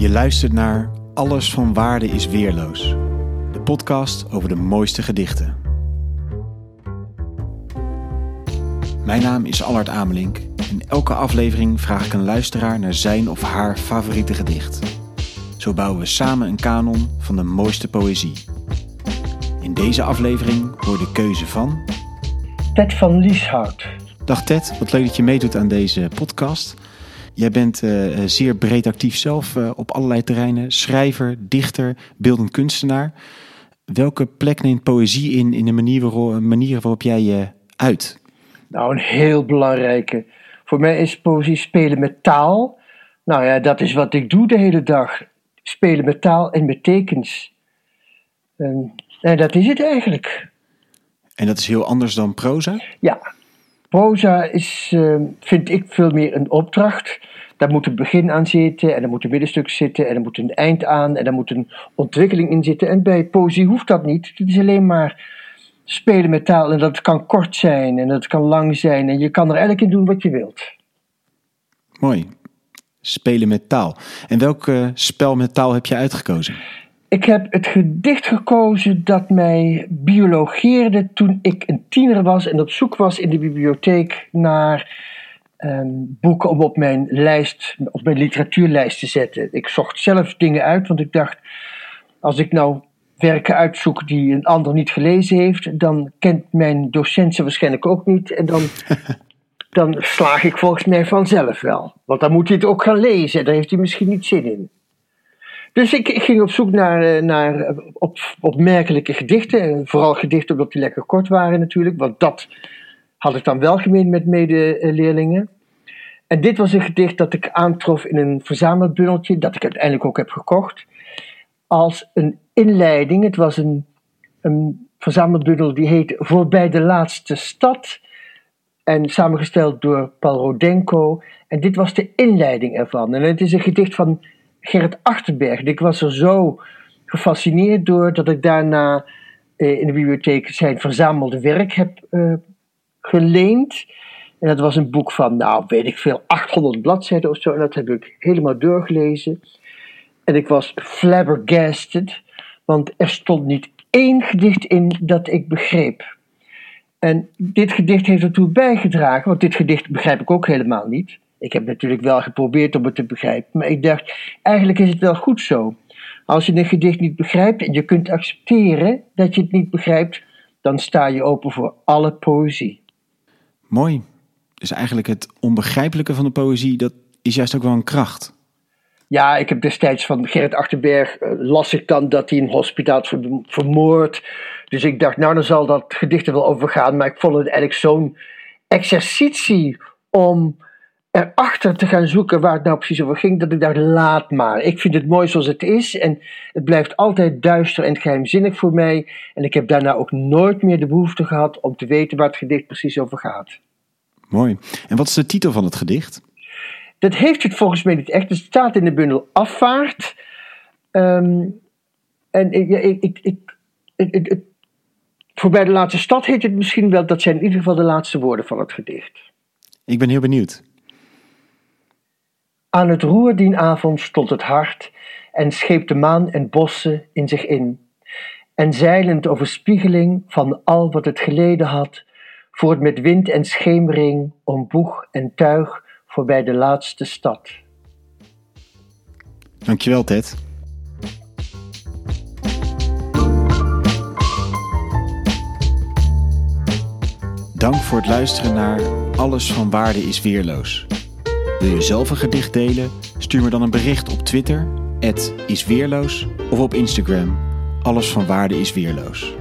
Je luistert naar Alles van Waarde is Weerloos, de podcast over de mooiste gedichten. Mijn naam is Allard Amelink en elke aflevering vraag ik een luisteraar naar zijn of haar favoriete gedicht. Zo bouwen we samen een kanon van de mooiste poëzie. In deze aflevering hoor de keuze van. Ted van Lieshout. Dag Ted, wat leuk dat je meedoet aan deze podcast. Jij bent uh, zeer breed actief zelf uh, op allerlei terreinen. Schrijver, dichter, beeldend kunstenaar. Welke plek neemt poëzie in in de manier waarop, manier waarop jij je uit? Nou, een heel belangrijke. Voor mij is poëzie spelen met taal. Nou ja, dat is wat ik doe de hele dag. Spelen met taal en met tekens. En, en dat is het eigenlijk. En dat is heel anders dan proza? Ja, proza is, uh, vind ik, veel meer een opdracht. Daar moet een begin aan zitten, en er moet een middenstuk zitten, en er moet een eind aan, en er moet een ontwikkeling in zitten. En bij poëzie hoeft dat niet. Het is alleen maar spelen met taal, en dat kan kort zijn, en dat kan lang zijn, en je kan er eigenlijk in doen wat je wilt. Mooi. Spelen met taal. En welk uh, spel met taal heb je uitgekozen? Ik heb het gedicht gekozen dat mij biologeerde toen ik een tiener was en op zoek was in de bibliotheek naar um, boeken om op mijn lijst, op mijn literatuurlijst te zetten. Ik zocht zelf dingen uit, want ik dacht, als ik nou werken uitzoek die een ander niet gelezen heeft, dan kent mijn docent ze waarschijnlijk ook niet. En dan, dan slaag ik volgens mij vanzelf wel. Want dan moet hij het ook gaan lezen, daar heeft hij misschien niet zin in. Dus ik, ging op zoek naar, naar op, opmerkelijke gedichten. Vooral gedichten omdat die lekker kort waren natuurlijk. Want dat had ik dan wel gemeen met medeleerlingen. En dit was een gedicht dat ik aantrof in een verzamelbundeltje. Dat ik uiteindelijk ook heb gekocht. Als een inleiding. Het was een, een verzamelbundel die heet Voorbij de laatste stad. En samengesteld door Paul Rodenko. En dit was de inleiding ervan. En het is een gedicht van Gerrit Achterberg. Ik was er zo gefascineerd door dat ik daarna eh, in de bibliotheek zijn verzamelde werk heb uh, geleend. En dat was een boek van, nou weet ik veel, 800 bladzijden of zo. En dat heb ik helemaal doorgelezen. En ik was flabbergasted, want er stond niet één gedicht in dat ik begreep. En dit gedicht heeft ertoe bijgedragen, want dit gedicht begrijp ik ook helemaal niet. Ik heb natuurlijk wel geprobeerd om het te begrijpen, maar ik dacht, eigenlijk is het wel goed zo. Als je een gedicht niet begrijpt en je kunt accepteren dat je het niet begrijpt, dan sta je open voor alle poëzie. Mooi. Dus eigenlijk het onbegrijpelijke van de poëzie, dat is juist ook wel een kracht. Ja, ik heb destijds van Gerrit Achterberg, uh, las ik dan dat hij een hospitaal vermoord. Dus ik dacht, nou dan zal dat gedicht er wel over gaan. Maar ik vond het eigenlijk zo'n exercitie om erachter te gaan zoeken waar het nou precies over ging, dat ik dacht, laat maar. Ik vind het mooi zoals het is en het blijft altijd duister en geheimzinnig voor mij. En ik heb daarna ook nooit meer de behoefte gehad om te weten waar het gedicht precies over gaat. Mooi. En wat is de titel van het gedicht? Dat heeft het volgens mij niet echt. Het staat in de bundel Afvaart. Um, en ik, ik, ik, voorbij de laatste stad heet het misschien wel. Dat zijn in ieder geval de laatste woorden van het gedicht. Ik ben heel benieuwd. Aan het roer dien avond stond het hart en scheep de maan en bossen in zich in. En zeilend over spiegeling van al wat het geleden had, voert met wind en schemering om boeg en tuig voorbij de laatste stad. Dankjewel, Ted. Dank voor het luisteren naar Alles van Waarde is Weerloos. Wil je zelf een gedicht delen? Stuur me dan een bericht op Twitter, isweerloos, of op Instagram, alles van waarde is weerloos.